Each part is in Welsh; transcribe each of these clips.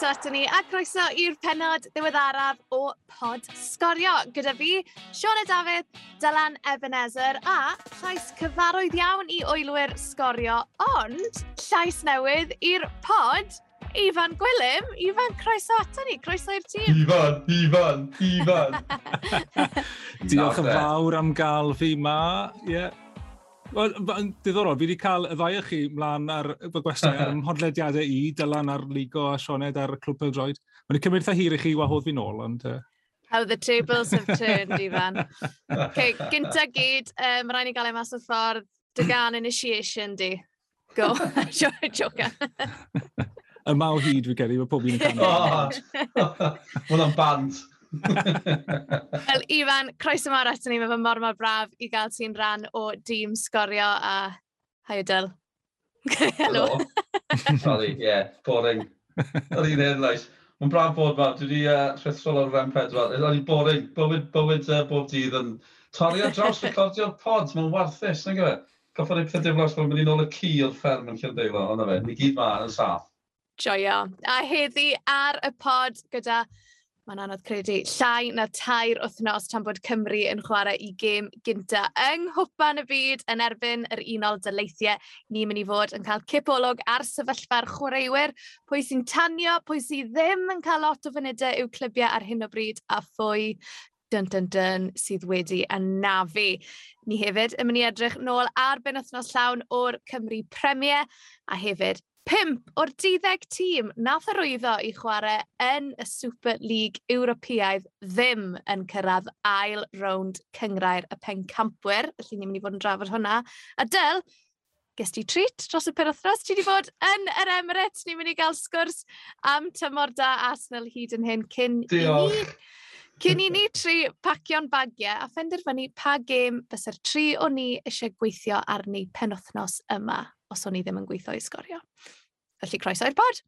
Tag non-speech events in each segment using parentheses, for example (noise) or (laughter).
croeso ato ni a croeso i'r penod ddiweddaraf o Pod Sgorio. Gyda fi, Sione Dafydd, Dylan Ebenezer a llais cyfarwydd iawn i oelwyr sgorio, ond llais newydd i'r pod Ifan Gwilym. Ifan, croeso ato ni, croeso i'r tîm. Ifan, Ifan, Ifan. (laughs) Diolch yn eh? fawr am gael fi ma. Yeah. Wel, diddorol, fi wedi cael y ddau chi mlaen ar y gwestiwn ar (laughs) ymhodlediadau i, Dylan ar Ligo a Sioned ar Clwb Peldroed. Mae'n cymryd eitha hir i chi wahodd fi nôl, ond... Uh... How the tables have turned, Ifan. okay, (laughs) gynta gyd, um, rhaid ni gael ei mas o ffordd, Dygan initiation di. Go, (laughs) jocan. y maw hyd fi gen i, mae pob un yn canu. Oh. Wel band. Wel, Ifan, croeso mor atyn ni, mae fe mor mor braf i gael ti'n rhan o dîm sgorio a hi Adele. (laughs) Helo. Sorry, ie, yeah, boring. Yr un eraill. Mae'n braf bod ma, dwi wedi uh, rhithrol o'r rhan pedwar. Yn o'n boring, bywyd, bywyd uh, bob dydd yn torri ar draws recordio'r pod, mae'n warthus, nag yw e? Goffod eich ddiflas fel mynd i nôl y cu o'r fferm yn Llandeilo, ond fe, ni gyd ma yn saff. Joio. A heddi ar y pod gyda Mae'n anodd credu llai na tair wythnos tan bod Cymru yn chwarae i gêm gynta yng nghwpan y byd yn erbyn yr unol dyleithiau. Ni'n mynd i fod yn cael cipolog ar sefyllfa'r chwaraewyr, pwy sy'n tanio, pwy sy'n ddim yn cael lot o fynydau i'w clybiau ar hyn o bryd a phwy dyn dyn dyn sydd wedi anafu. Ni hefyd yn mynd i edrych nôl ar benwthnos llawn o'r Cymru Premier a hefyd Pimp o'r 12 tîm nath arwyddo i chwarae yn y Super League Ewropeaidd ddim yn cyrraedd ail rownd cyngrair y pencampwyr. Felly ni'n mynd i fod yn drafod hwnna. A dyl, ti treat dros y penwthnos. Ti wedi bod yn yr Emirates. Ni'n mynd i gael sgwrs am tymor da Arsenal hyd yn hyn cyn Diolch. i ni. Cyn i ni tri pacio'n bagiau a phenderfynu pa gêm bysai'r tri o ni eisiau gweithio arni penwthnos yma os o'n i ddim yn gweithio i sgorio. Felly croeso i'r bod!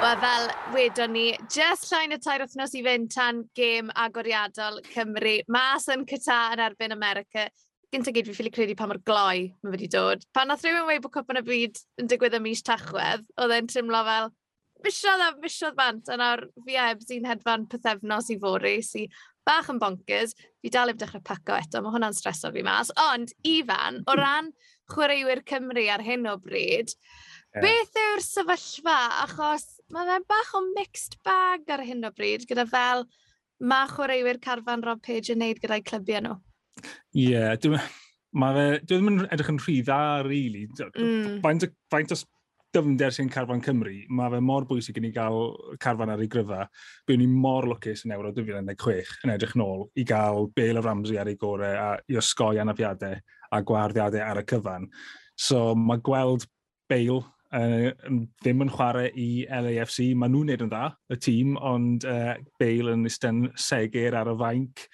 Wel, fel wedon ni, just llain y tair wythnos i fynd tan gêm agoriadol Cymru. Mas yn cyta yn erbyn America. Gynta gyd, fi ffili credu pa mor gloi mae wedi dod. Pan nath rhywun wei bod cwpan y byd yn digwydd ym mis Tachwedd, oedd e'n trimlo fel misiodd a misiodd bant, a nawr fi eb sy'n hedfan pethefnos i fori, sy'n bach yn bonkers, fi dal heb dechrau paco eto, mae hwnna'n streso fi mas. Ond, Ifan, o ran chwaraewyr Cymru ar hyn o bryd, yeah. beth yw'r sefyllfa? Achos mae fe'n bach o mixed bag ar hyn o bryd, gyda fel mae chwaraewyr Carfan Rob Page yn neud gyda'i clybiau nhw. Ie, yeah, Mae fe, dwi ddim yn edrych yn rhy dda, really. Mm. Faint, faint o dyfnder sy'n carfan Cymru, mae fe mor bwysig i ni gael carfan ar ei gryfa. Bywn ni mor lwcus yn Euro 2016 yn edrych nôl i gael Bale o Ramsey ar ei gorau a i osgoi anafiadau a gwarddiadau ar y cyfan. So mae gweld Bale uh, ddim yn chwarae i LAFC. Mae nhw'n neud yn dda, y tîm, ond uh, Bale yn ystyn segur ar y fainc.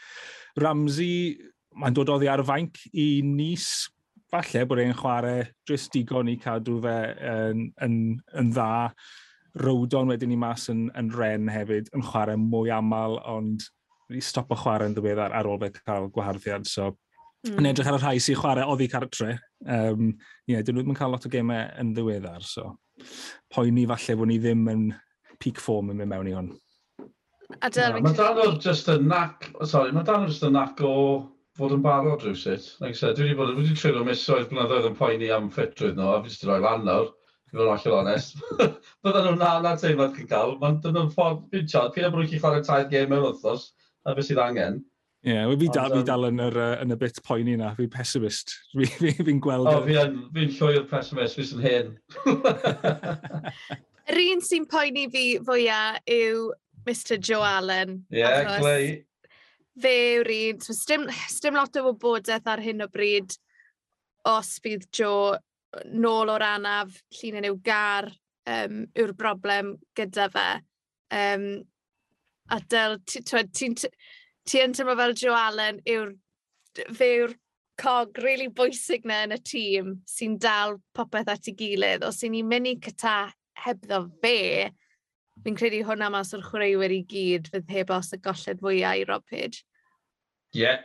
Ramsey, mae'n dod oddi ar y fainc i Nice, falle bod e'n chwarae jyst digon i cadw fe yn, yn, yn dda. Rowdon wedyn ni mas yn, yn ren hefyd, yn chwarae mwy aml, ond wedi o chwarae yn ddiweddar ar ôl fe cael gwaharddiad. So, mm. yn edrych ar y rhai sy'n chwarae oddi cartre, um, yeah, dyn nhw'n cael lot o gemau yn ddiweddar. So, poeni falle bod ni ddim yn peak form yn mynd mewn i hwn. Yeah, mae dan o'r just a nac, sorry, mae dan o'r just a nac o fod yn barod rhywsut. Like I said, dwi wedi bod wedi trwy'n misoedd blynyddoedd yn poeni am ffitrwydd nhw, a fi wedi rhoi lan nawr, i fod yn allan onest. (laughs) Bydden nhw'n na na teimlad chi'n cael, mae'n dyn nhw'n ffordd, fi'n siarad, pyn am chi'n chwarae tair gêm mewn wrthos, a beth sydd angen. Ie, yeah, fi dal, fi dal yn, yr, yn y bit poeni na, fi'n pessimist. Fi'n (laughs) fi, fi gweld... O, fi'n fi llwy'r pessimist, fi'n hyn. (laughs) Yr un sy'n poeni fi fwyaf yw Mr Joe Allen. Ie, yeah, Clay fe yw'r un, so, stym, stym lot o wybodaeth ar hyn o bryd os bydd Joe nôl o'r anaf, llun yn yw gar, um, yw'r broblem gyda fe. Um, a dyl, ti'n ti yn tymlo fel Joe Allen yw'r fe yw'r cog really bwysig na yn y tîm sy'n dal popeth at ei gilydd, os sy'n ni'n mynd i cyta hebddo fe, fi'n credu hwnna mas o'r chwaraewyr i gyd fydd heb os y golled fwyaf i Rob Page. Ie, yeah.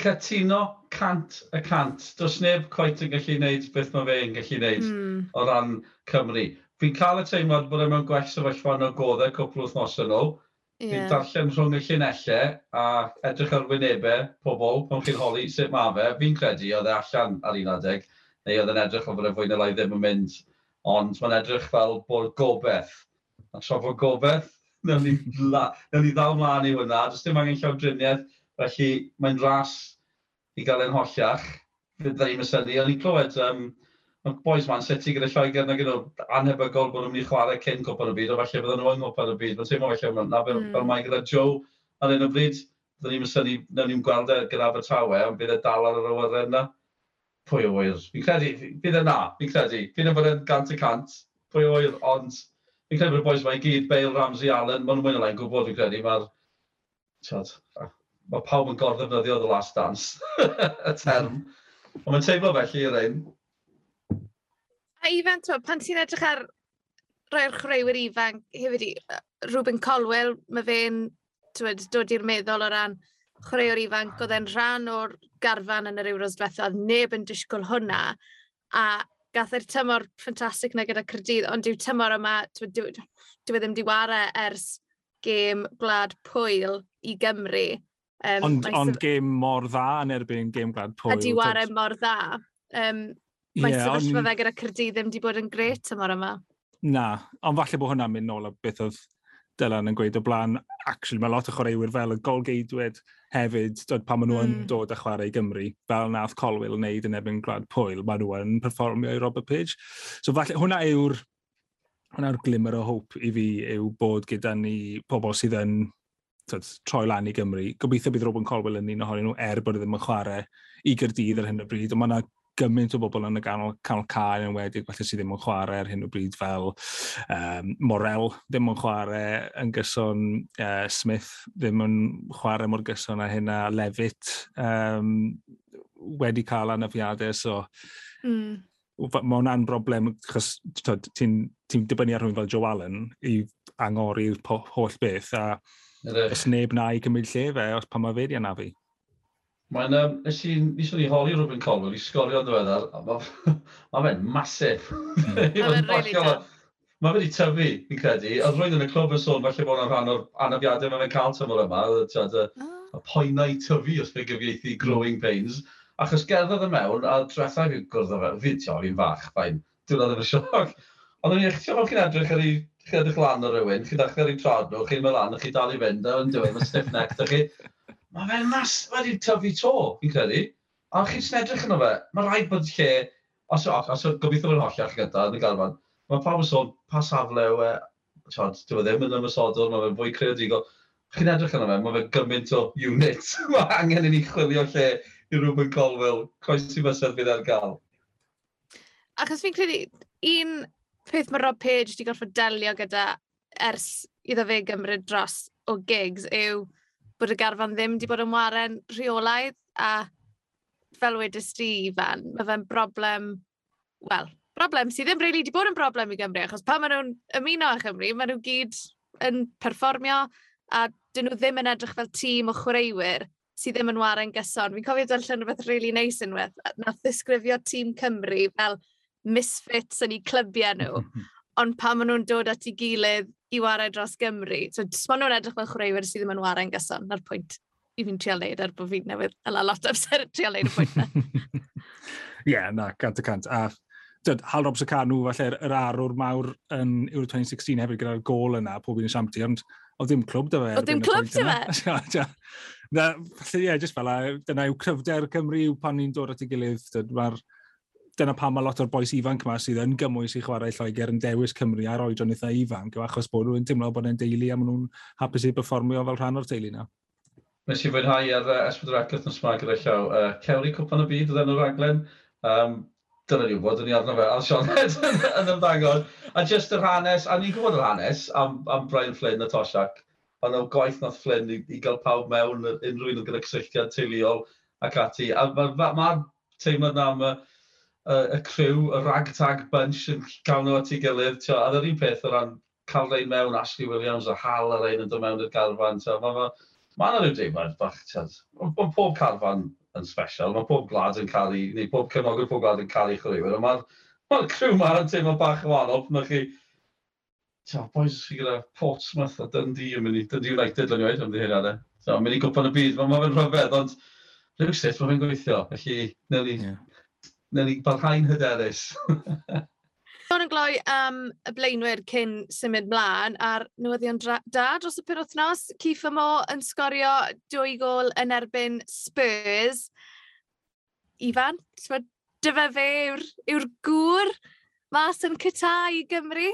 Cytuno cant y cant. Does neb coet yn gallu gwneud beth mae fe'n gallu gwneud mm. o ran Cymru. Fi'n cael y teimlad bod e gwell sefyllfa yn y goddau cwpl wythnos yn ôl. Yeah. Fi'n darllen rhwng y llunellau a edrych ar wynebau pobl pan chi'n holi sut mae fe. Fi'n credu oedd e allan ar un adeg, neu oedd e'n edrych o fod e fwy neu lai ddim yn mynd. Ond mae'n edrych fel bod gobeith a trafod gobeith. Newn ni, newn ni ddal mlaen i hwnna, jyst dim angen llawdriniaeth, felly mae'n ras i gael ein hollach. Fydda ddim mysynu. syni, o'n i'n clywed, um, mae'r boys man City gyda Lloegr na gyda anhebygol bod nhw'n mynd i chwarae cyn Cwpa'r y Byd, o falle bydden nhw yng Ngwpa'r y Byd. Mae'n teimlo falle hwnna, fel, mm. fel hmm. mae gyda Joe ar un o bryd, byddwn ni'n mysynu, nawn ni'n gweld e gyda Abertawe, ond bydd e dal ar yr awyren yna. Pwy o wyr? Fi'n credu, bydd e na, fi'n credu. Fi'n e fod yn gant y cant, pwy o wyr, ond fi'n credu bod y boys mae gyd, Bale, Ramsey, Allen, maen nhw'n mynd yn gwybod, fi'n credu, mae'r... Mae pawb yn gorddefnyddio The Last Dance, (laughs) y term. Ond mae'n teimlo felly i'r ein. A Ifan, pan ti'n edrych ar rhai'r chreuwyr ifanc, hefyd i Ruben Colwell, mae fe'n dod i'r meddwl o ran chwaraewr ifanc oedd e'n rhan o'r garfan yn yr Euros diwethaf, neb yn disgwyl hwnna, a gath e'r tymor ffantastig na gyda Cyrdydd, ond dyw tymor yma, dyw, dyw e ddim di wario ers gêm Gwlad Pwyl i Gymru. Um, ond ond sef... gêm mor dda yn erbyn gêm Gwlad Pwyl. A di wario mor dda. Um, mae yeah, sefyllfa on... fe gyda Cyrdydd ddim di bod yn gret tymor yma. Na, ond falle bod hwnna'n mynd nôl o beth oedd Dylan yn gweud o blaen, actually mae lot o chwaraewyr fel y golgeidwyd hefyd dod, pan maen nhw yn mm. dod â chwarae i Gymru, fel nath Colwyl wneud yn ebyn Gwlad Pwyl, maen nhw yn performio i Robert Page. So falle hwnna yw'r hwnna'r glimmer o hope i fi yw bod gyda ni pobl sydd yn tyd, troi lan i Gymru. Gobeithio bydd Robin Colwell yn un ohonyn nhw er bod e ddim yn chwarae i gyrdydd ar hyn o bryd, ond mae yna gymaint o bobl yn y ganol, canol cael yn wedi, falle sydd ddim yn chwarae ar hyn o bryd fel um, Morel ddim yn chwarae yn gyson uh, Smith ddim yn chwarae mor gyson a hynna Levitt um, wedi cael anafiadau, so mm mae hwnna'n broblem, achos ti'n ti dibynnu ar rhywun fel Joe Allen i angori'r holl beth, a Ydych. os neb na i gymryd lle fe, os pa mae fe di anafu. Mae'n, um, nes i, nes i holi Ruben Colwell i sgorio yn ddiweddar, mae (laughs) ma fe'n masif. Hmm. (laughs) Mae fe'n really tough. Mae fe wedi tyfu, fi'n credu. Oedd rwy'n yn y clwb yn sôn, falle bod yn rhan o'r anafiadau mae fe'n cael tymor yma, y, y poenau tyfu os fe gyfieithu growing pains. Achos gerddodd y mewn, a drethau fi'n gwrdd o fe, fi'n tio, fi'n fach, fain, dwi'n oedd efo'r sioc. Ond o'n i'n eich tio chi'n edrych ar ei chi'n edrych lan o rywun, chi'n ar ei trod nhw, chi'n mynd lan, chi'n dal i fynd, a yn dweud, mae'n stiff neck, da chi mae fe'n mas wedi tyfu to, fi'n credu. A chi'n snedrych yn o fe, mae rhaid bod lle, os o, os o gobeithio fe'n hollach gyda yn y galfan, mae pawb yn sôn pa safle yw e, tiod, dwi e ddim yn ymwysodol, mae fe'n fwy creadigol. Chi'n edrych yn o fe, mae fe gymaint o unit, (laughs) mae angen i ni chwilio lle i rhywun colwel, croesi fysedd fydd ar gael. Achos fi'n credu, un peth mae Rob Page wedi gorfod delio gyda ers iddo fe gymryd dros o gigs yw bod y garfan ddim wedi bod yn waren rheolaidd a fel wedys ti, Ifan, mae fe'n broblem, wel, broblem sydd ddim really wedi bod yn broblem i Gymru, achos pan maen nhw'n ymuno â Chymru, maen nhw gyd yn perfformio a dyn nhw ddim yn edrych fel tîm o chwaraewyr sydd ddim yn waren gyson. Fi'n cofio darllen rhywbeth really nice unwaith, nath ddisgrifio tîm Cymru fel misfits yn eu clybiau nhw, (laughs) ond pan maen nhw'n dod at ei gilydd i wario dros Gymru. So, sbon nhw'n edrych fel chwaraewyr sydd ddim yn wario'n gyson, na'r pwynt i fi'n trio leid er ar bod fi'n newydd yla lot o amser trio leid y pwynt na. (laughs) Ie, yeah, na, cant y cant. A dyd, Hal Robson Canw, falle'r er arwr mawr yn Euro 2016 hefyd gyda'r gol yna, pob un yn siampti, ond oedd ddim clwb dy fe. Oedd ddim clwb dy fe? Na, falle, (laughs) ie, yeah, jyst fel a, dyna yw cryfder Cymru yw pan ni'n dod at ei gilydd, mae'r dyna pam mae lot o'r boes ifanc yma sydd yn gymwys i chwarae Lloegr yn dewis Cymru ar oedron eitha ifanc, achos bod nhw'n teimlo bod nhw'n deulu a maen nhw'n hapus i performio fel rhan o'r teulu na. Nes i fwynhau ar uh, Esbyd Racleth yn smag gyda llaw. Uh, Cewri Cwpan y Byd oedd enw'r raglen. Um, dyna ni'n bod yn i arno fe, a Sean Ed (laughs) yn ymddangos. A just yr hanes, a ni'n gwybod yr hanes am, am Brian Flynn y Tosiac. Ond o gwaith nath Flynn i, i gael pawb mewn unrhyw un gyda cysylltiad teuluol ac ati. A mae'r ma, ma, ma teimlad na am uh, y, y criw, y ragtag bunch yn cael nhw at ei gilydd. Tio, a yr un peth o ran cael rhain mewn Ashley Williams a hal y ein yn dod mewn i'r garfan. Tio, mae ma, ma yna rhyw deimlad bach. Mae pob carfan yn special, mae pob glad yn cael ei, neu pob cefnogwr pob glad yn cael ei chwaraewyr. Mae'r ma criw ma'n teimlo bach yn wahanol, Mae chi Tio, boys chi gyda Portsmouth a Dundee yn mynd i, Dundee United yn oed, am ddihyriadau. So, mynd i gwpan y byd, mae'n ma rhyfedd, ond rhyw sut mae fe'n gweithio. Felly, neu ni yeah. Neu ni barhau'n hyderus. (laughs) Sôn yn gloi am y blaenwyr cyn symud mlaen a'r newyddion da dros y penwthnos. Cif Mo yn sgorio dwy gol yn erbyn Spurs. Ifan, dyfa fe yw'r yw gŵr mas yn cyta i Gymru?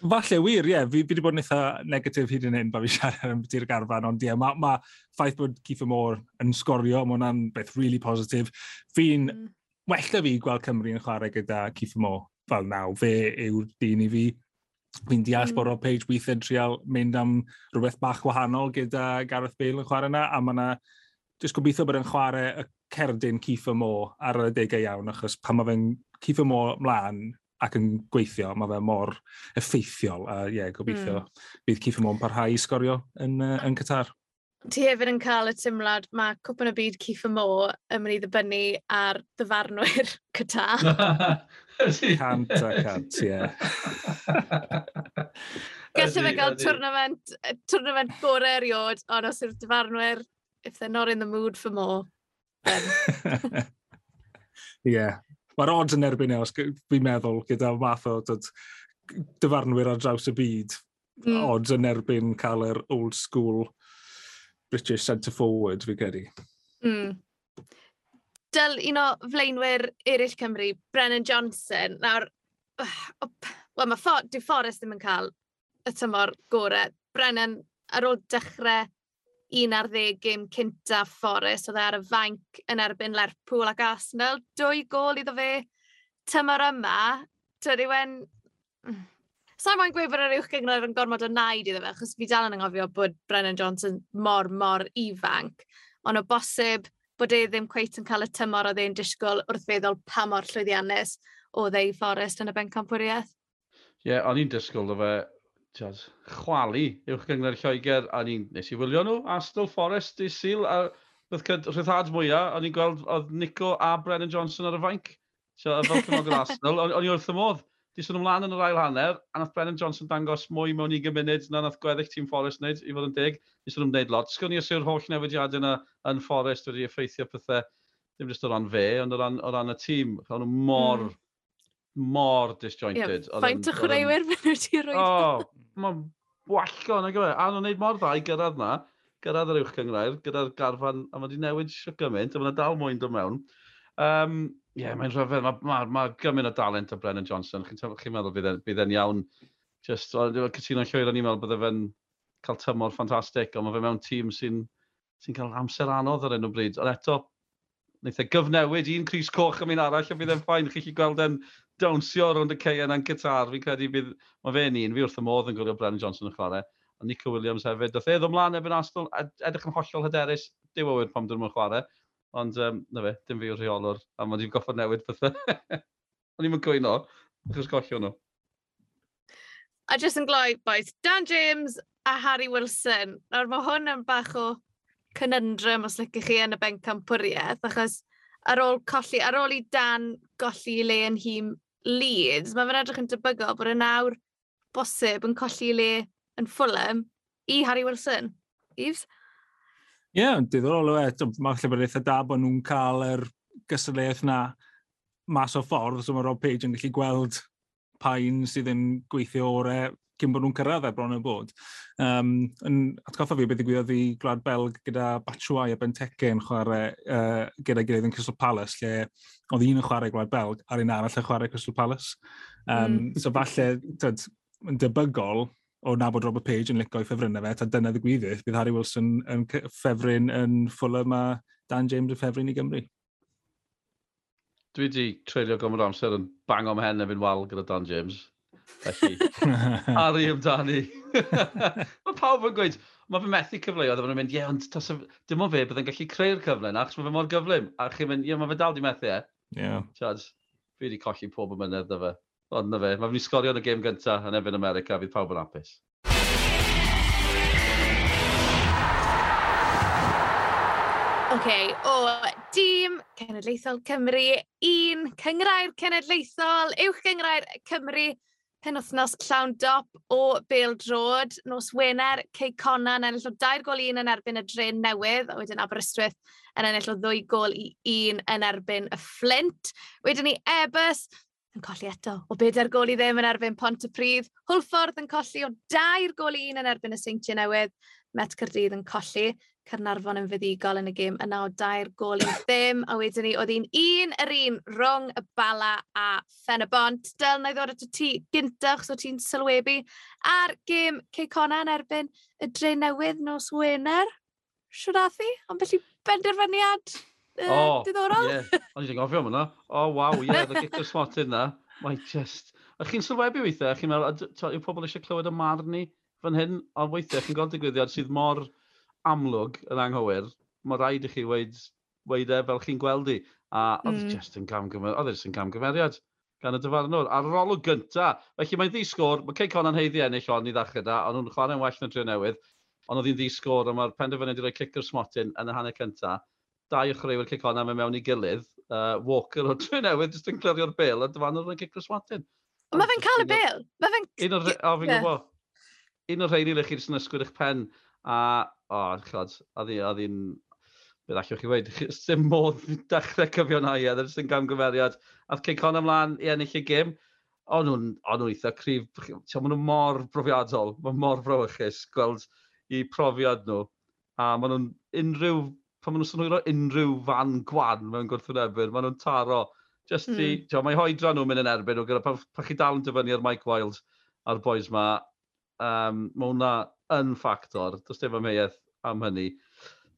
Falle wir, ie. Yeah. Fi wedi bod yn eitha negatif hyd yn hyn, ba fi (laughs) siarad am beti'r garfan, ond ie, yeah, mae ma ffaith bod Keith Moore yn sgorio, mae hwnna'n beth really positif. Fi'n mm well da fi gweld Cymru yn chwarae gyda Keith Moore fel naw. Fe yw'r dyn i fi. Fi'n deall mm. bod hmm. o Page weithiau trial mynd am rhywbeth bach wahanol gyda Gareth Bale yn chwarae yna, a mae yna jyst gobeithio bod yn chwarae y cerdyn Keith Mo ar y degau iawn, achos pan mae fe'n Keith Mo mlaen, ac yn gweithio, mae fe mor effeithiol. A ie, yeah, gobeithio mm. bydd Cifo yn parhau i sgorio yn, uh, yn Qatar. Ti hefyd yn cael y tymlad, mae Cwpan y Byd Ciffa Mo yn mynd i ddibynnu ar ddyfarnwyr (laughs) cyta. cant a cant, ie. (laughs) Gallai fe gael tournament, tournament gore eriod, ond os yw'r dyfarnwyr, if they're not in the mood for more, then... (laughs) Ie. yeah. Mae'r odds yn erbyn eos, fi'n meddwl, gyda math o dyfarnwyr ar draws y byd, mm. odds yn erbyn cael yr old school British centre forward, fi gedi. Mm. Dyl un o flaenwyr eraill Cymru, Brennan Johnson. Nawr, (sighs) wel, mae ffor, dyw Forrest ddim yn cael y tymor gorau. Brennan, ar ôl dechrau un ar ddeg gym cynta Forrest, oedd e ar y fainc yn erbyn Lerpwl ac Arsenal. Dwy gol iddo fe tymor yma. Dwi wen... Sa'n ma'n gweud bod yr uwch gyngor yn gormod o naid iddo fe, achos fi dal yn anghofio bod Brennan Johnson mor, mor ifanc. Ond o bosib bod e ddim cweith yn cael y tymor oedd e'n disgwyl wrth feddwl pa mor llwyddiannus oedd ei fforest yn y bencampwriaeth. Ie, yeah, o'n i'n disgwyl o fe tiad, chwalu uwch gyngor Lloegr, a ni'n nes i wylio nhw, Aston Forest i syl, a rhyddhad mwyaf, o'n i'n gweld oedd Nico a Brennan Johnson ar y fainc. So, fel cymog yn (laughs) Arsenal, o'n i wrth y modd. Di sôn ymlaen yn yr ail hanner, a nath Brennan Johnson dangos mwy mewn 20 munud na nath gweddill tîm Forest wneud, i fod yn dig. Di sôn ymwneud lot. Sgwn i os yw'r holl newidiadau yna yn Forest wedi effeithio pethau, ddim jyst o ran fe, ond o ran, o ran y tîm. cael nhw mor, mm. mor disjointed. Yeah, faint o chwaraewyr fe nhw ti roi? O, mae'n wallgo yna gyfer. A nhw'n neud mor dda i gyrraedd na, gyrraedd yr uwch cyngrair, gyda'r garfan, a mae wedi newid sio gymaint, a mae'n dal mwyn dod mewn. Um, Ie, yeah, mae'n rhyfedd. Mae ma, ma gymaint o dalent o Brennan Johnson. Chi'n chi, meddwl bydd e'n, bydd en iawn. Just, dwi'n cytuno'n llwyr o'n i'n meddwl bydd e e'n cael tymor ffantastig, ond mae fe mewn tîm sy'n sy cael amser anodd ar enw bryd. Ond eto, wnaeth e gyfnewid un Cris Coch am un arall, a bydd e'n ffain. Chi'n chi gweld e'n dawnsio rownd y ceian a'n gytar. Fi'n credu bydd, mae fe'n un, fi wrth y modd yn gwylio Brennan Johnson yn chwarae. A Nico Williams hefyd. Doedd e ddod ymlaen efo'n Arsenal, edrych yn hollol hyderus, dim e awyr pam dyn nhw'n chwarae. Ond, um, na fe, dim fi o'r rheolwr, a mae wedi goffod newid pethau. (laughs) O'n i'n cwyno, chos gollio nhw. A jyst yn gloi, boys, Dan James a Harry Wilson. Nawr mae hwn yn bach o cynundrum os lycach chi yn y ben campwriaeth, achos ar ôl, colli, ar ôl i Dan golli i le yn hym Leeds, mae fe'n edrych yn debygol bod y nawr bosib yn colli le yn Fulham i Harry Wilson. Yves? Ie, yeah, diddorol o e. Mae'n lle bod eitha da bod nhw'n cael yr gysylltiaeth na mas o ffordd, so mae Rob Page yn gallu gweld pain sydd yn gweithio orau cyn bod nhw'n cyrraedd e bron y bod. Um, yn atgoffa fi beth i gwyddoedd i Gwlad Belg gyda Batshuai a Benteke yn chwarae uh, gyda gilydd yn Crystal Palace, lle oedd un yn chwarae Gwlad Belg a'r un arall yn chwarae Crystal Palace. Um, mm. So falle, tyd, yn debygol, o nabod Robert Page yn licio i ffefrynnau fe, ta dyna ddigwyddydd, bydd Harry Wilson yn ffefryn yn Fulham a Dan James yn ffefryn i Gymru. Dwi wedi treulio gomod amser yn bang o'm hen efo'n wal gyda Dan James. Felly, (laughs) Harry amdani. (laughs) mae pawb yn gweud, mae fe methu cyfleoedd, a maen mynd, ie, ond dim ond fe byddai'n gallu creu'r cyfle na, achos mae fe mor gyflym. A chi'n mynd, ie, mae fe dal di methu e. Ie. Yeah. Chad, fi wedi colli pob ymynedd dda fe. Ond na fe, mae fi'n sgorio yn y gêm gyntaf yn efo'n America, fydd pawb yn hapus. okay, o dîm Cenedlaethol Cymru, un cyngrair Cenedlaethol, uwch cyngrair Cymru, penwthnos llawn dop o Bale Drod, nos Wener, Cey Conan ennill o dair gol un yn erbyn y dren newydd, a wedyn Aberystwyth yn ennill o ddwy gol i un yn erbyn y Flint. Wedyn ni Ebus, yn colli eto. O bedair gol i ddim yn erbyn Pont y Pryd. Hwlffordd yn colli o dair gol i un yn erbyn y Seintiau Newydd. Met Cyrdydd yn colli. Cernarfon yn fuddigol yn y gêm yna o dair gol i ddim. A wedyn ni, oedd hi'n un yr un rhwng y bala a ffen y bont. Del, na i ddod at y tŷ gyntaf, so ti'n sylwebu. A'r gêm Ceicona yn erbyn y dre newydd nos Wener. Siwr athi, ond felly benderfyniad uh, oh, diddorol. Ie, ond i'n gofio hwnna. O, oh, waw, ie, yeah, the gift of spot yna. Mae just... A chi'n sylwebu weithiau, chi'n meddwl, yw pobl eisiau clywed y marn ni fan hyn, ond weithiau chi'n gweld digwyddiad sydd mor amlwg yn anghywir, mae rhaid i chi weid, weid e fel chi'n gweld i. A oedd e mm. just yn camgymeriad, oedd e just yn camgymeriad gan y dyfarnwr. Ar yr olwg gynta, felly mae'n ddisgwr, mae Cey Conan heiddi ennill on i ddechrau da, ond nhw'n chwarae'n well na trio newydd, ond oedd hi'n ddisgwr, a mae'r penderfynu wedi rhoi cic o'r smotyn yn y hanner cyntaf dau o chreuwyr cic honna mewn mewn i gilydd, uh, Walker o trwy newydd, jyst yn clirio'r bil, a dyfan o'r cic Watyn. Mae fe'n cael y bil? Mae fe'n... Un o'r rhaid Un o'r rhaid i chi'n ysgwyd eich pen, a... O, oh, chod, a ddi'n... Be allwch chi wedi, (laughs) sy'n modd dechrau cyfio na i, e, sy'n gamgymeriad. A'r cic honna ymlaen i ennill y gym, o'n nhw'n o'n nhw eitha cryf, maen nhw mor brofiadol, maen mor frowychus gweld i profiad nhw. A maen nhw'n unrhyw pan maen nhw'n synwyro unrhyw fan gwan mewn gwrthwynebydd, maen nhw'n taro. Just mm. i, hmm. tio, mae hoedra nhw'n mynd yn erbyn nhw, gyda pa, pa chi dal yn dyfynnu ar Mike Wild a'r boys ma, um, mae hwnna yn ffactor, does dim amheuaeth am hynny.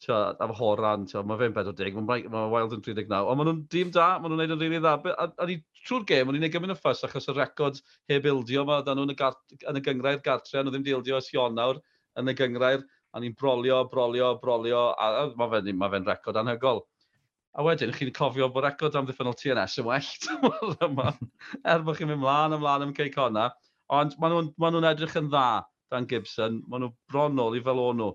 Tio, a fy horan, tio, mae fe'n 40, mae, ma Wild yn 39, ond maen nhw'n dîm da, maen nhw'n neud yn rili dda. A, a ni trwy'r gêm, o'n i'n neud gymryd y ffys achos y record heb ildio yma, dan nhw'n yn y, gart, yn y gyngrair gartre, nhw ddim di ildio ys Ionawr yn y gyngrair a ni'n brolio, brolio, brolio, a, a mae fe'n ma fe record anhygol. A wedyn, chi'n cofio bod record am ddiffynol TNS yn well, (laughs) er bod chi'n mynd mlaen, ymlaen am ceic honna, ond maen nhw'n ma nhw edrych yn dda, Dan Gibson, maen nhw bronol i fel o'n nhw.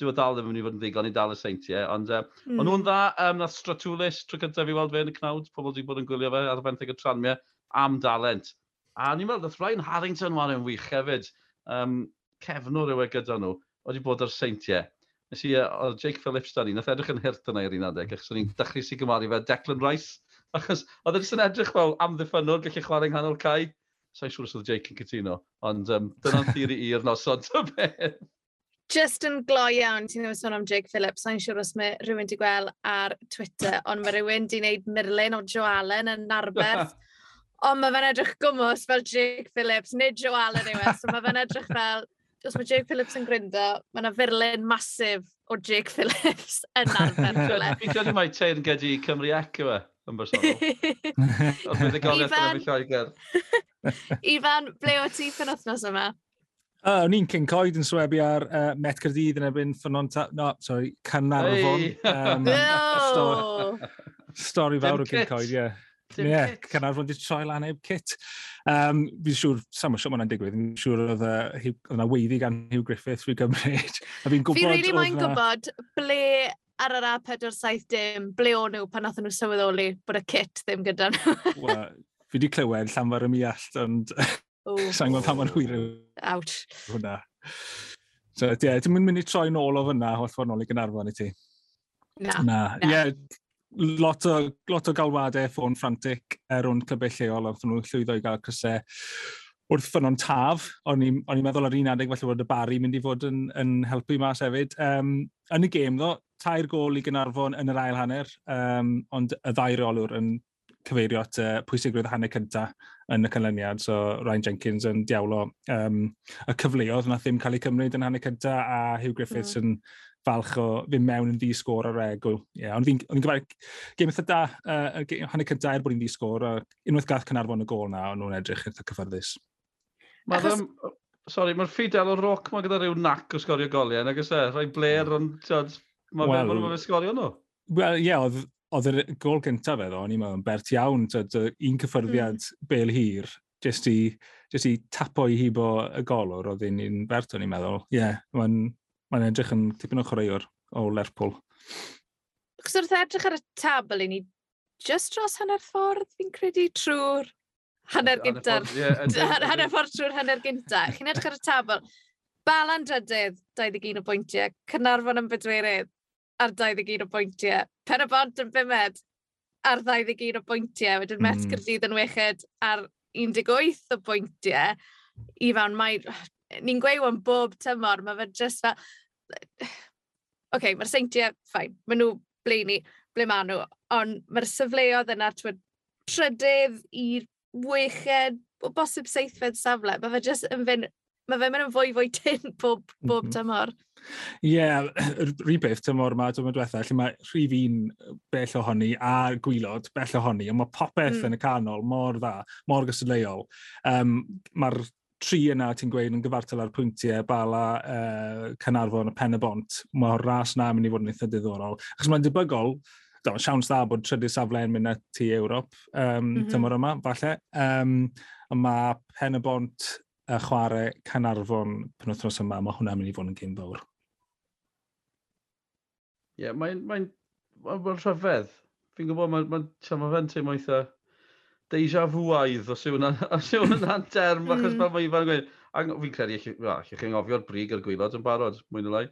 Dwi'n dal ddim yn mynd i fod yn ddigon i dal y seintiau, ond uh, mm. maen nhw'n dda, um, nath Stratulis, trwy cyntaf i weld fe yn y cnawd, pobl wedi bod yn gwylio fe ar y benthyg y tranmiau, am dalent. A ni'n meddwl, nath Ryan Harrington war yn wych hefyd, um, cefnwr yw e gyda nhw wedi bod ar seintiau. Nes i, o Jake Phillips da ni, nath edrych yn hirt yna i'r un adeg, achos o'n i'n dechrau sy'n gymaru fe Declan Rice, achos oedd e'n edrych fel amddiffynol, gallu chwarae yng nghanol cae. Sa'i siŵr os oedd Jake yn cytuno, ond um, dyna'n theori i'r nosod y beth. Just yn gloi iawn, ti'n ddim yn sôn am Jake Phillips, sa'n siŵr os mae rhywun wedi gweld ar Twitter, ond mae rhywun wedi gwneud Merlin o Joe Allen yn Narberth. (laughs) ond mae fe'n edrych gwmwys fel Jake Phillips, nid Joe Allen yw e, so mae fe'n edrych fel os mae Jake Phillips yn gryndo, mae yna furlen masif o Jake (laughs) Phillips yn arfer. Fi'n credu mae Teir yn gedi Cymru ac yma yn bersonol. (laughs) Ond bydd y goliaeth yn fi Lloegr. (laughs) Ifan, ble o ti ffyn wythnos yma? Uh, o'n i'n cyn coed yn swebu ar uh, Met Cyrdydd yn ebyn ffynon... ta... No, sorry, Canarfon. Hey. Um, no! stori fawr o cyn coed, ie. Yeah. Ie, yeah, Cynarfon wedi troi lan eb kit. Um, fi'n siŵr, sam o siwm mae'n digwydd, fi'n siŵr oedd yna weiddi gan Hugh Griffith fi'n Gymryd. A fi'n gwybod... Fi'n really moyn gwybod ble ar yr A470, ble o'n nhw pan nath nhw sylweddoli bod y kit ddim gyda nhw. well, fi wedi clywed llanfa'r ym iallt, ond (laughs) sa'n gwybod pan mae'n hwyr Ouch. Hwna. So, ie, yeah, dim yn mynd i troi nôl o fyna, holl ffordd nôl i Gynarfon i ti. Na. Na. Ie, yeah, lot o, lot o galwadau ffôn frantic er o'n clybau lleol, oedd nhw'n llwyddo i gael crysau wrth ffynon taf. O'n i'n meddwl ar un adeg falle bod y bari mynd i fod yn, yn helpu mas hefyd. Um, yn y gêm ddo, tair gol i Gynarfon yn yr ail hanner, um, ond y ddau reolwr yn cyfeirio at uh, pwysigrwydd hanner cyntaf yn y canlyniad, so Ryan Jenkins yn diawlo um, y cyfleoedd na ddim cael ei cymryd yn hanner cyntaf a Hugh Griffiths mm. yn falch o fynd mewn yn ddi-sgôr ar egl. Yeah, ond fi'n fi gofalu, gêm eitha da, uh, hanner cynta er bod hi'n ddi-sgôr, a unwaith gath Cynarfon y gol na, ond nhw'n edrych eitha cyffyrddus. Mae Achos... Them, sorry, mae'r ffidel o roc mae gyda rhyw nac o sgorio goliau, nag ysau, rhai bler hmm. ond mae'n well, meddwl fe sgorio nhw. Wel, ie, yeah, oedd oedd y gol gyntaf fe ddo, o'n i'n meddwl, bert iawn, tyd, un cyffyrddiad mm. bel hir, jyst i, jyst i tapo i hibo y golwr, oedd un un bert o'n i'n meddwl. Ie, yeah, mae'n mae'n edrych yn tipyn o chwaraewr o Lerpwl. Cos wrth edrych ar y tabl i ni, just dros hanner ffordd, fi'n credu, trwy'r hanner gyntaf. (laughs) Hanner ffordd trwy'r hanner gyntaf. Chi'n edrych ar y tabl. Balan drydydd, 21 o bwyntiau. Cynarfon yn bedwerydd, ar 21 o bwyntiau. Pen y bont yn bimed ar 21 o bwyntiau. Wedyn mm. Met hmm. Gyrdydd yn weched ar 18 o bwyntiau. I fawn, mae... Ni'n gweud yn bob tymor, mae fe just fel okay, mae'r seintiau, ffain, maen nhw ble ni, ble maen nhw, ond mae'r syfleoedd yna, twyd, trydydd i'r weched, o bosib seithfed safle, mae fe jyst yn fynd, mae fe'n mynd yn fwy fwy tyn bob, bob mhm. tymor. Ie, yeah, rhi beth tymor yma, dwi'n diwetha, lle mae rhif un bell ohoni a gwylod bell ohoni, ond mae popeth mm. yn y canol mor dda, mor gystadleuol. Um, Mae'r tri yna ti'n gweud yn gyfartal ar pwyntiau, Bala, uh, Cynarfon, a Pen y Bont, mae'r ras na mynd i fod yn eitha diddorol. Achos mae'n debygol, da, siawns dda bod trydydd yn mynd at i Ewrop um, mm -hmm. tymor yma, falle. Um, mae Pen y Bont a chwarae Canarfon penwthnos yma, mae hwnna'n mynd i fod yn gym fawr. Ie, yeah, mae'n mae, mae, mae rhyfedd. Fi'n gwybod, mae ma, ma fe'n teimlo eitha deja vuaidd, os yw hwnna'n term, hmm. achos fel mae Ifan yn gweud, fi'n credu, eich chi'n ofio'r brig a'r gwylod yn barod, mwyn o lai.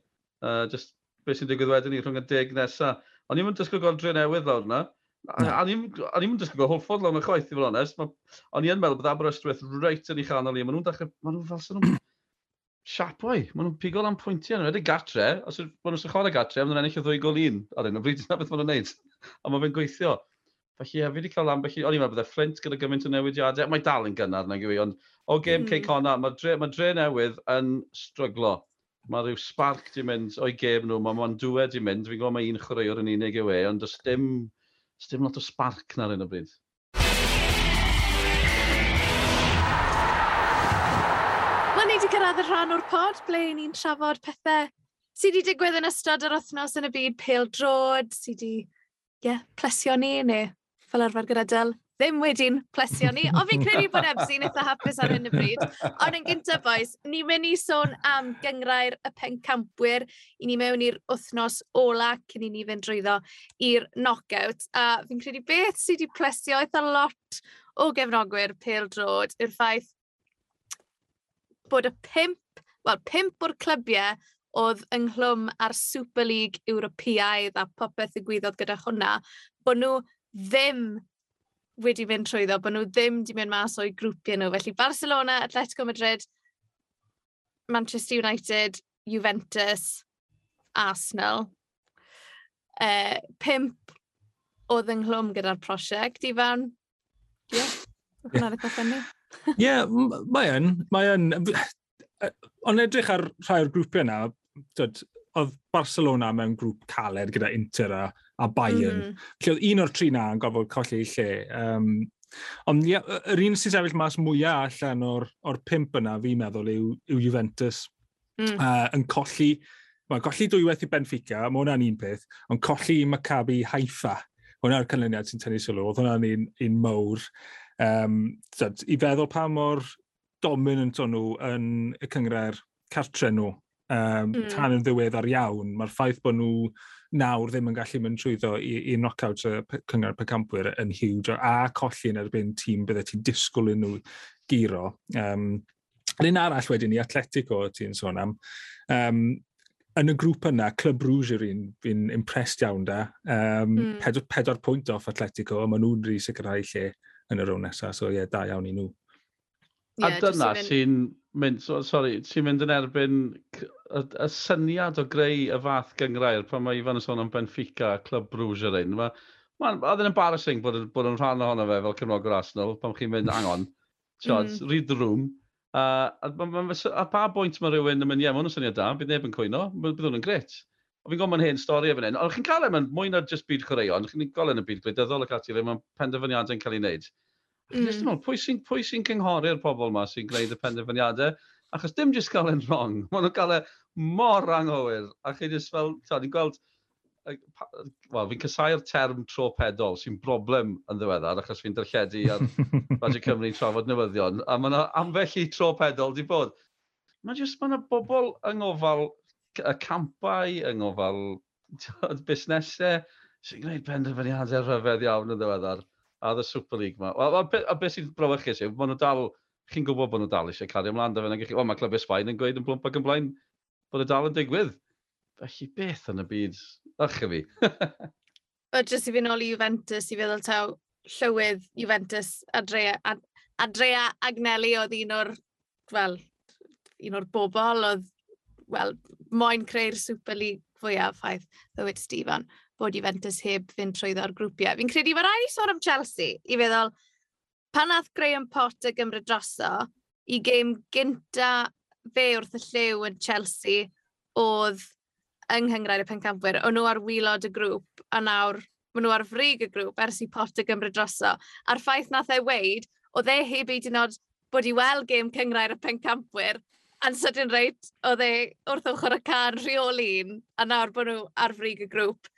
Uh, just beth sy'n digwydd wedyn ni rhwng y deg nesaf. Ond ni'n dysgu godre newydd lawr yna. A ni'n dysgu gweld hwlffordd lawr yna chwaith, i fod onest. O'n i'n meddwl bod Aberystwyth reit yn ei chanol i. Maen nhw'n dechrau, maen nhw'n fel sy'n nhw'n siapoi. Maen nhw'n pigol am pwyntiau. Yn wedi gatre, os maen nhw'n sy'n chwarae gatre, maen nhw'n ennill o ddwy gol un. Ar un o bryd, dyna beth maen nhw'n neud. A mae fe'n gweithio. Felly, ie, fi wedi cael ambell i... O'n i'n meddwl bod e fflint gyda gymaint o newidiadau. Mae dal yn gynnar na gywi, ond o gêm mm. Cey Connor, mae dre, ma dre newydd yn stryglo. Mae rhyw spark di mynd o'i gêm nhw, mae ma'n dwe di mynd. Fi'n gwybod mae un chwaraewr yn unig yw e, ond does dim, does dim lot o spark na'r un o bryd. Wel, ni wedi cyrraedd y rhan o'r pod ble ni'n trafod pethau sydd wedi digwydd yn ystod yr wythnos yn y byd pêl drod, sydd wedi yeah, plesio ni neu fel arfer gyda Dyl, ddim wedi'n plesio ni, ond fi'n credu bod Ebsi'n eitha hapus ar hyn y bryd. Ond yn gyntaf, boys, ni'n mynd i sôn am gyngrair y pencampwyr. I ni mewn i'r wythnos ola cyn i ni fynd drwyddo i'r knockout. A fi'n credu beth sydd wedi plesio eitha lot o gefnogwyr pêl drod yw'r ffaith bod y pimp, wel, pimp o'r clybiau oedd ynghlwm ar Super League Ewropeaidd a popeth y gwyddoedd gyda hwnna, bod nhw ddim wedi mynd trwyddo, bod nhw ddim wedi mynd mas o'i grwpiau nhw. Felly Barcelona, Atletico Madrid, Manchester United, Juventus, Arsenal. Eh, uh, pimp oedd ynghlwm gyda'r prosiect, Ifan. Ie, yeah. hwnna'n eitha ffynnu. Ie, mae yn. Mae yn. Ond edrych ar rhai o'r grwpiau yna, oedd Barcelona mewn grŵp caled gyda Inter a a Bayern. Mm-hmm. Mm. Lle oedd un o'r tri na yn gofod colli ei lle. Um, ond ia, yr un sy'n sefyll mas mwyaf allan o'r, or pimp yna, fi'n meddwl, yw, yw Juventus. Mm. Uh, yn colli, mae'n colli dwywaith i Benfica, mae hwnna'n un peth, ond colli i Maccabi Haifa. Hwna'r canlyniad sy'n tynnu sylw, oedd hwnna'n un, un mawr. Um, dod, I feddwl pa mor dominant o'n nhw yn y cyngre'r cartre nhw um, mm. tan yn ddiweddar iawn. Mae'r ffaith bod nhw nawr ddim yn gallu mynd trwyddo i, i knockouts y cyngor pecampwyr yn huge a colli yn erbyn tîm bydde ti'n disgwyl yn nhw giro. Um, Un arall wedyn ni, Atletico ti'n sôn am. Um, yn y grŵp yna, Club Rouge yw'r un fi'n impressed iawn da. Um, mm. pedwar, pedwar pwynt off Atletico, a maen nhw'n rhi sicrhau lle yn y rown nesaf, so ie, yeah, da iawn i nhw. Yeah, a dyna sy'n mynd, so, sorry, ti'n mynd yn erbyn y, y syniad o greu y fath gyngrair pan mae Ifan yn sôn am Benfica, Club Bruges yr un. Mae, ma, oedd yn embarrassing bod, bod yn rhan ohono fe fel cefnogwr Arsenal, pan chi'n mynd angon, tiod, mm. read the room. Uh, a, a, a, pa bwynt mae rhywun yn mynd, ie, yeah, mae hwn syniad da, bydd neb yn cwyno, bydd hwn yn gret. O fi'n gwybod mae'n hen stori efo'n hyn, ond chi'n cael e, mae'n mwy na just byd chwaraeon, chi'n cael yn y byd gwleidyddol ac ati, mae'n penderfyniadau'n cael ei wneud. Mm. Just ymwneud, pwy sy'n sy cynghori'r pobl yma sy'n gwneud y penderfyniadau? Achos dim jyst cael e'n wrong, (laughs) maen nhw'n cael e mor anghywir. A chi jyst fel, ta, ni'n gweld, wel, fi'n cysau'r term tropedol sy'n broblem yn ddiweddar, achos fi'n darlledu ar (laughs) Radio Cymru trafod newyddion, a mae yna ambell i tropedol di bod. Mae jyst, mae yna bobl yng ngofal y campau, yng ngofal busnesau, sy'n gwneud penderfyniadau rhyfedd iawn yn ddiweddar a y Super League ma. Wel, a, a, a beth sy'n brawychus yw, maen nhw dal, chi'n gwybod bod nhw dal eisiau cario ymlaen, da fe, na wel, mae clyfau Sbaen yn gweud yn blwmp ac ymlaen bod y dal yn digwydd. Felly beth yn y byd, ych fi. (laughs) Wel, jyst i fi nôl i Juventus, i feddwl taw, llywydd Juventus, Adrea, Ad, Adrea Agnelli oedd un o'r, wel, un o'r bobl oedd, wel, moyn creu'r Super League fwyaf ffaith, ddywyd Stephen bod Juventus heb fynd trwyddo'r grwpiau. Fi'n credu mae rhaid i sôn am Chelsea i feddwl, pan nath Graham Potter gymryd droso, i gêm gynta fe wrth y lliw yn Chelsea oedd yng Nghyngrair y Pencampwyr. O'n nhw ar wylod y grŵp, a nawr maen nhw ar frig y grŵp ers i Potter gymryd droso. A'r ffaith nath ei weid, oedd e heb ei dynod bod i weld gêm Cyngrair y Pencampwyr, a'n sydyn reit, oedd e wrth ochr y car rheoli'n a nawr bod nhw ar frig y grŵp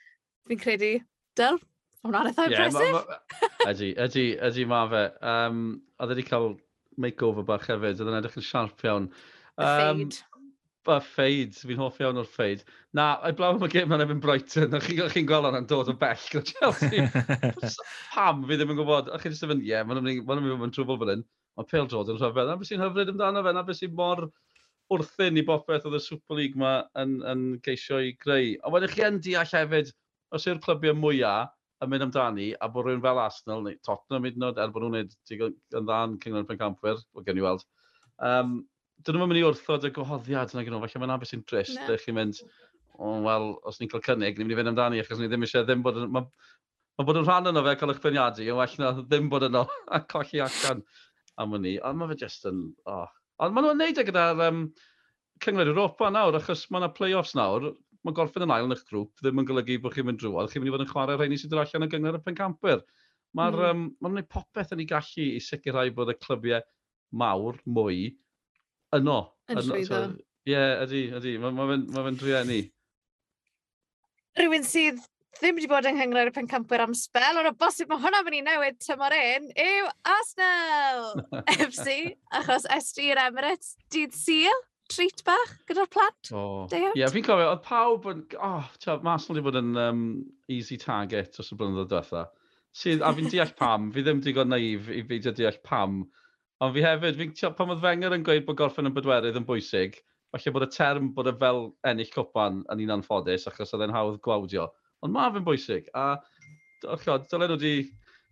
fi'n credu, dyl, hwnna'n eitha yeah, impressive. Ydy, ydy, ydy ma fe. Um, oedd wedi cael makeover bach hefyd, oedd yn edrych yn siarp iawn. Um, y ffeid, fi'n hoff iawn o'r ffeid. Na, ai blaw am y gym yn efo'n Brighton, chi'n chi, gweld hwnna'n dod o bell gyda Chelsea. (laughs) Pam, fi ddim yn gwybod. A chi'n just yn, ie, yeah, maen nhw'n mynd yn trwbl fel hyn. Mae Pale Jordan yn rhyfedd. a beth sy'n hyfryd amdano fe, a beth sy'n mor wrthyn i bopeth oedd y Super League yma yn, yn geisio i greu. A wedyn chi yn deall hefyd, os yw'r clybiau mwyaf yn mynd amdani, a bod rhywun fel Arsenal neu Tottenham hyd yn oed, er bod nhw'n gwneud yn dda yn Cyngor Pencampwyr, o gen i weld, um, dyn nhw'n mynd i wrthod y gwahoddiad yna gyda felly mae'n abys sy'n drist, no. chi'n mynd, oh, wel, os ni'n cael cynnig, ni'n mynd i fynd amdani, achos ni ddim eisiau ddim bod yn... Mae ma bod yn rhan yno fe, cael eich peniadu, yn well na ddim bod yno (laughs) a colli allan am hynny. Ond mae fe jyst yn... Oh. Ond maen nhw'n neud e gyda'r um, Cyngor Europa nawr, achos mae yna play-offs nawr, mae gorffen yn ail yn eich grŵp ddim yn golygu bod chi'n mynd drwodd, chi'n mynd i fod yn chwarae rheini sydd yn allan yn gyngor y pencampwyr. Mae'r mm. um, ma gwneud popeth yn ei gallu i sicrhau bod y clybiau mawr mwy yno. Yn llwyddo. Ie, ydy, ydy. Mae'n ma fe'n ma fe drienni. Rwy'n sydd ddim wedi bod yng Nghyngor y Pencampwyr am spel, ond o bosib mae hwnna fyny newid tymor un, yw Arsenal (laughs) FC, achos SG yr Emirates, dydd syl treat bach gyda'r plant. Oh. ie, yeah, fi'n cofio, oedd pawb yn, oh, tia, mas wedi bod yn um, easy target os y blynyddoedd diwetha. Sydd, a fi'n deall pam, fi ddim digon naif i fi deall pam. Ond fi hefyd, fi'n tia, pam oedd Fenger yn gweud bod gorffen yn bedwerydd yn bwysig, falle bod y term bod y fel ennill cwpan yn un anffodus, achos oedd e'n hawdd gwawdio. Ond mae fe'n bwysig, a, o, dylen nhw wedi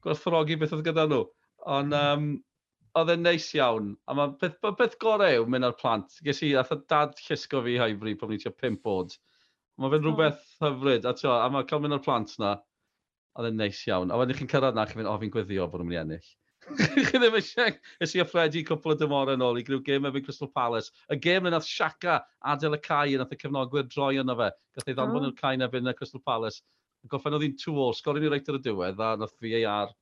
gwerthfawrogi beth oedd gyda nhw. Ond, um, oedd e'n neis iawn. A mae beth, beth gorau yw mynd ar plant. Ges i, ath dad llusgo fi haifri pan ni'n tua 5 bod. Mae fe'n rhywbeth oh. hyfryd. A, tio, a mae cael mynd ar plant na, oedd e'n neis iawn. A wedyn chi'n cyrraedd na, chi'n mynd, o, fi'n gweddio bod nhw'n mynd i ennill. (laughs) Chi ddim eisiau, ys i offredi cwpl o dymorau yn ôl i gryw gêm efo'n Crystal Palace. Y gêm na nath Siaca adael y cae, nath y cefnogwyr droi yna fe. Gath ei ddanfon oh. y cae na fynd na Crystal Palace. Goffen oedd hi'n 2-0, sgorin i reit ar y diwedd, a nath VAR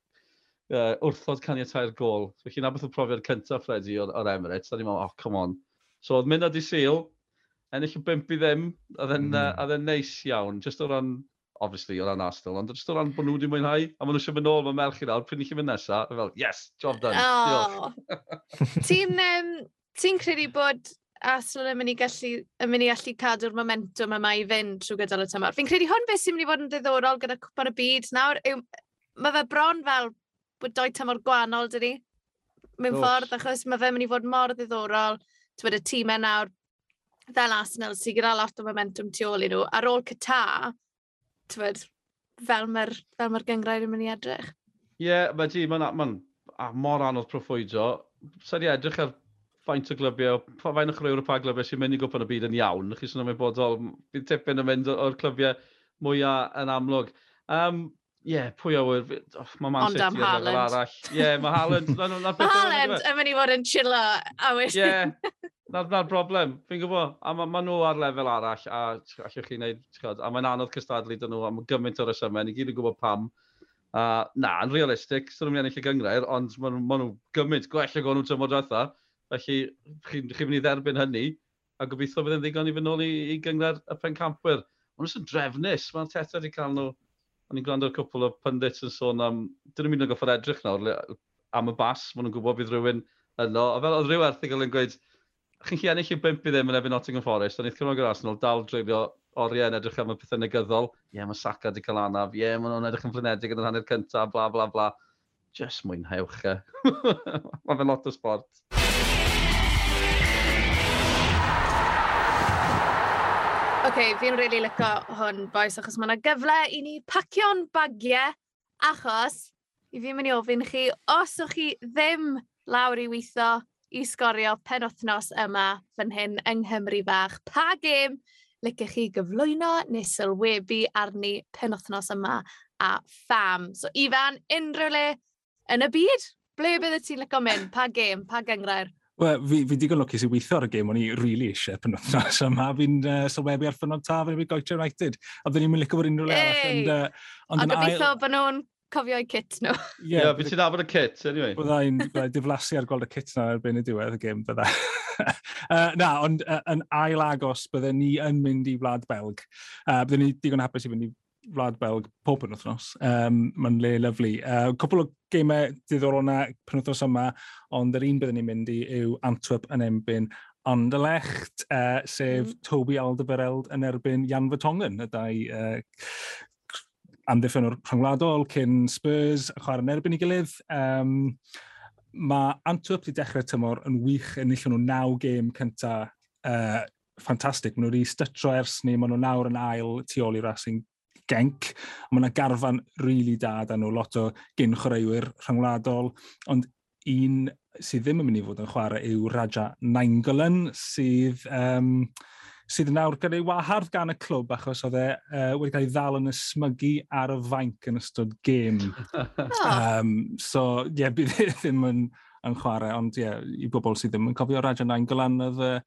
uh, wrthod caniatau'r gol. Felly na beth o profiad cyntaf Freddy o'r, or Emirates. Da ni'n meddwl, oh, come on. So oedd mynd i Seal, ennill y bimp i ddim, a dden, mm. uh, dden neis iawn, just o ran, obviously, o ran Arsenal, ond just o ran bod nhw wedi mwynhau, a maen nhw eisiau mynd ôl, mae merch i nawr, pryd ni chi mynd nesaf, fel, yes, job done. Oh. ti'n um, ti credu bod Arsenal yn mynd i gallu, yn mynd i allu cadw'r momentum yma i fynd trwy gydol y tymor? Fi'n credu hwn beth sy'n mynd i fod yn ddiddorol gyda cwpan y byd nawr, yw, mae fe bron fel bod doi tymor gwahanol, dyn ni, mewn oh. ffordd, achos mae fe mynd i fod mor ddiddorol, ti'n y tîmau nawr, fel Arsenal, sy'n gyda lot o momentum tu ôl i nhw, ar ôl Cata, ti'n fel mae'r ma gyngrair yn mynd i edrych. Ie, yeah, mae di, mae'n ma a mor anodd proffwydio. Sa'n i edrych ar faint o glybiau, faint o chrwyr o pa glybiau sy'n mynd i gwpan y byd yn iawn. Chi sy'n ymwybodol, bydd tipyn yn mynd o'r clybiau mwyaf yn amlwg. Um, Ie, yeah, pwy a wyr... Oh, mae Man City yn lefel arall. Ie, yeah, mae Haaland... (laughs) Mae Haaland yn mynd i fod yn chillo a wedyn... Ie, na'r na broblem, fi'n gwybod. A mae ma nhw ar lefel arall, a allwch chi wneud, a mae'n anodd cystadlu dyn nhw, a mae gymaint o'r ysymau, ni gyd yn gwybod pam. A na, yn realistig, sy'n nhw'n ennill y gyngrair, ond mae ma nhw gymaint gwell ag o'n nhw'n tymor diwetha. Felly, chi'n chi mynd i dderbyn hynny, a gobeithio bydd yn ddigon i fynd nôl i, i gyngred y pencampwyr. Ond yn drefnus, mae'n teta wedi cael nhw o'n i'n gwrando ar cwpl o pundits yn sôn am, dyn nhw'n mynd yn goffa'r edrych nawr, am y bas, maen nhw'n gwybod bydd rhywun yno. A fel oedd rhyw erthigol yn gweud, chi'n chi ennill i bimp i ddim yn efo Nottingham Forest, ond eithaf cymryd yr Arsenal dal dreulio oriau yn edrych am y pethau negyddol. Ie, yeah, mae Saka di cael anaf, ie, yeah, maen nhw'n edrych yn flynedig yn yr hanner cyntaf, bla bla bla. Just mwynhewch e. (laughs) mae fe lot o sport. okay, fi'n really lyco hwn, boys, achos mae yna gyfle i ni pacio'n bagiau, achos i fi'n mynd i ofyn chi, os ych chi ddim lawr i weithio i sgorio penwthnos yma fan hyn yng Nghymru bach, pa gêm lycech chi gyflwyno neu sylwebu arni penwthnos yma a pham. So, Ifan, unrhyw le yn y byd, ble bydde ti'n lyco mynd? Pa gêm, pa gyngrair? Wel, fi, fi digon lwcus i weithio ar y gêm, o'n i really eisiau penwthnos yma. Fi'n uh, sylwebu ar ffynod ta, fi'n goethe United. A byddwn i'n mynd licio fod unrhyw le arall. Uh, ond gobeithio ail... bod nhw'n cofio eu kit nhw. Ie, yeah, yeah, ti'n afod y kit, anyway. Byddai'n diflasu ar gweld y kit na erbyn y diwedd y gêm, bydda. (laughs) uh, na, ond uh, yn ail agos, byddwn ni yn mynd i Wlad Belg. Uh, byddwn ni digon hapus i fynd i Wlad Belg pob yn wythnos. Um, Mae'n le lyflu. Uh, cwpl o geimau diddorol yna pen wythnos yma, ond yr un byddwn ni'n mynd i yw Antwerp yn embyn Anderlecht, uh, sef mm. Toby Alderweireld yn erbyn Jan Vertonghen, y dau uh, amddiffyn o'r rhyngwladol cyn Spurs, a chwarae yn erbyn i gilydd. Um, mae Antwerp wedi dechrau tymor yn wych yn nillio nhw naw gêm cyntaf uh, ffantastig. Maen nhw wedi stytro ers ni, maen nhw nawr yn ail tu ôl i Racing genc. Mae yna garfan rili really da dan nhw, lot o gyn chwaraewyr rhyngwladol, ond un sydd ddim yn mynd i fod yn chwarae yw Raja Nainggolan, sydd, um, sydd nawr gyda ei wahardd gan y clwb achos oedd e uh, wedi cael ei ddal yn ysmygu ar y fainc yn ystod gêm. (laughs) um, so, ie, yeah, bydd e ddim yn yn chwarae, ond ie, yeah, i bobl sydd ddim yn cofio Raja 9 Golan, oedd uh,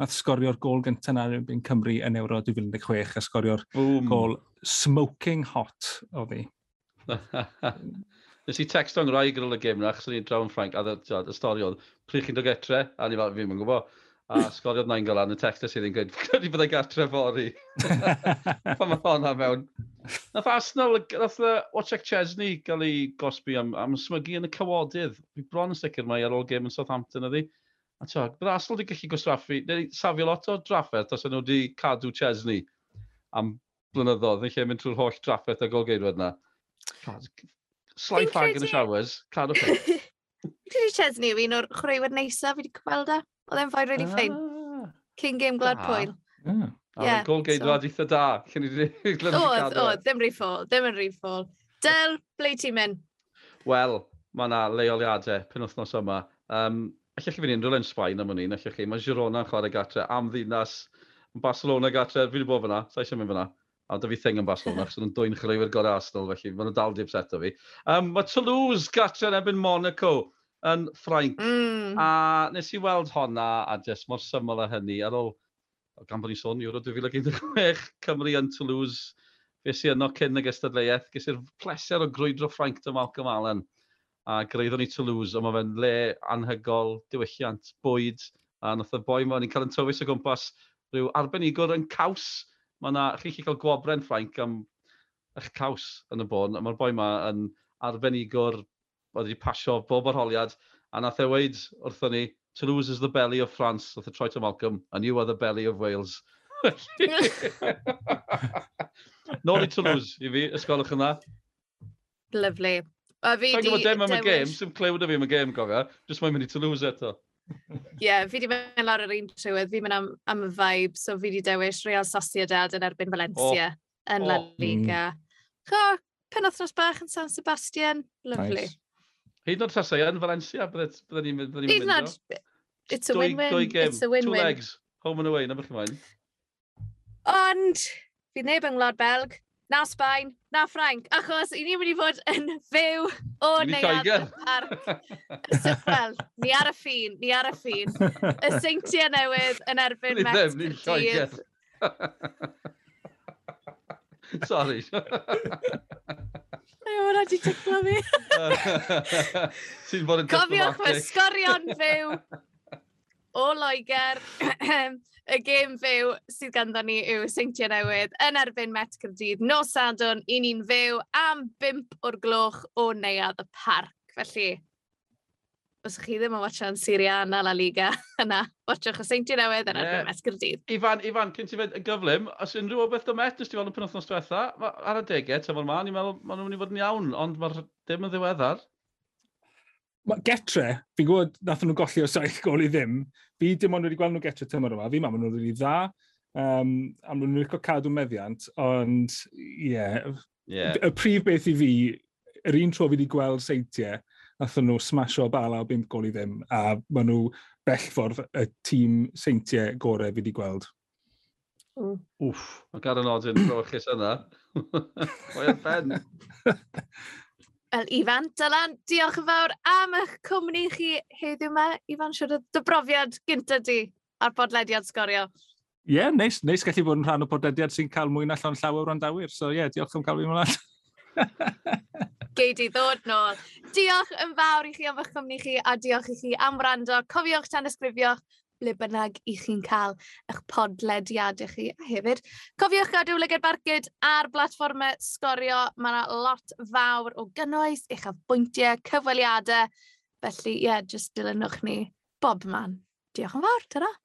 nath sgorio'r gol gyntaf na yn Cymru yn Euro 2016 a sgorio'r gol smoking hot o fi. (laughs) Nes i text o'n rai gyda'r gym na, achos ni'n drawn Frank, a y stori oedd, pryd chi'n dod getre, a ni fel, fi'n mynd gwybod, A sgoriodd na'n gola yn y text sydd yn gweud, credu byddai gartre fori. (laughs) Pan mae hwnna mewn. Nath Arsenal, nath Wojciech Chesney gael ei gosbi am, am smygu yn y cywodydd. Fi bron yn sicr mae ar ôl game yn Southampton ydi. A tio, bydd Arsenal wedi gallu gosraffu, neu safio lot o drafferth os nhw wedi cadw Chesney am blynyddoedd, yn lle mynd trwy'r holl drafferth a golgeidwad yna. Slai ffag yn y showers, cadw chi. (laughs) Credu Chesney yw un o'r chwaraewyr neisaf fi wedi gweld e. Oedd e'n ffaid really ah. ffein. Cyn game glad Ah. Yeah. yeah. Gol geidwad so. eitha da. (laughs) Oedd, oedd, e. ddim rhi ffôl, ddim yn rhi ffôl. Del, ble ti'n mynd? Wel, mae yna leoliadau penwthnos yma. Um, Allech chi fynd unrhyw yn Sbaen am hynny, allech chi. Mae Girona yn chwarae gatre am ddinas. Barcelona gatre, fi wedi bod fyna, sa eisiau mynd fyna. A da fi thing yn Barcelona, achos nhw'n dwy'n chreuwyr gorau Arsenal, felly maen nhw dal dibset o fi. Um, mae Toulouse gatre yn ebyn Monaco yn Ffrainc. Mm. A nes i weld honna, a jes mor syml â hynny, ar ôl, gan bod ni'n sôn, Euro 2016, Cymru yn Toulouse, fes i yno cyn y gystadleuaeth, ges i'r pleser o grwydro Ffrainc dy Malcolm Allen. A greiddo ni Toulouse, ond mae fe'n le anhygol, diwylliant, bwyd, a nath y boi mae ni'n cael yn tywys o gwmpas rhyw arbenigwr yn caws. Mae yna, chi chi cael gwobren Ffrainc am eich caws yn y bôn, a mae'r boi yma yn arbenigwr oedd wedi pasio bob arholiad, a nath e weid wrthon ni, Toulouse is the belly of France, nath e troi to Malcolm, and you are the belly of Wales. (laughs) Nôl i Toulouse, i fi, ysgolwch yna. Lovely. A fi di... Dwi'n dim am y gêm, sy'n clywed o fi am y gêm, gofio, Just mae'n mynd i Toulouse eto. Ie, yeah, fi di mynd lawr yr un trywydd, fi mynd am, am y vibe, so fi di dewis Real Sociedad yn erbyn Valencia oh. yn oh. La Liga. Mm. Cho, penwthnos bach yn San Sebastian, lovely. Nice. Hyd o'r tasau yn Valencia, byddwn ni'n mynd Hyd yn it's a win-win. It's a win-win. Two legs, home and away, na bych chi'n. Ond, fi neb yng Ngwlad Belg, na Sbaen, na Ffrainc, achos i ni'n mynd i fod yn fyw o neuad y parc. Wel, ni ar y ffin, ni ar y ffin. Y seintiau newydd yn erbyn Mets Dydd. (laughs) Sorry. (laughs) Mae hwnna di ticlo fi. (laughs) Ti'n bod yn Cofiwch fy sgorion (laughs) fyw o Loegr. y gêm fyw sydd ganddo ni yw Seintiau Newydd yn erbyn Met Cyrdydd nos Sadwn. I ni'n fyw am 5 o'r gloch o neuad y parc. Felly, os ych chi ddim yn watchan Syria na La Liga (laughs) yna, watchwch y Seinti Newydd yna yeah. Mes Gyrdydd. Ifan, Ifan, cyn ti fynd yn gyflym, os unrhyw o beth o Met, nes ti fel yn penwthnos diwetha, ar y degau, tyfo'r ma, ni'n meddwl maen nhw'n mynd i fod yn iawn, ond mae'r dim yn ddiweddar. Mae getre, fi'n gwybod nath nhw golli o saith gol i ddim, fi dim ond wedi gweld nhw getre tymor yma, fi ma, maen nhw'n rili dda, um, a maen nhw'n licio cadw meddiant, ond ie, yeah. yeah. y prif beth i fi, yr un tro fi wedi gweld seintiau, Nathon nhw smasho bala o 5 gol i ddim, a maen nhw bellfordd y tîm seintiau gorau fi wedi gweld. Mm. Wff, mae Garen Odin brochus yna. (laughs) O'i ben. (laughs) Wel, Ifan, Dylan, diolch yn fawr am eich cwmni chi heddiw yma. Ifan, siwr o dy brofiad gyntaf di ar bodlediad sgorio. Ie, yeah, neis, neis gallu bod yn rhan o bodlediad sy'n cael mwy na llawn llawer o'n dawyr. So ie, yeah, diolch am cael fi mlaen gei di ddod nôl. Diolch yn fawr i chi am eich cwmni chi a diolch i chi am wrando. Cofiwch tan ysgrifiwch ble bynnag i chi'n cael eich podlediadau chi. A hefyd, cofiwch gadw Lyged Barcud ar blatfformau sgorio. Mae yna lot fawr o gynnwys, eich afbwyntiau, cyfweliadau. Felly, ie, yeah, jyst dilynwch ni bob man. Diolch yn fawr, tyra.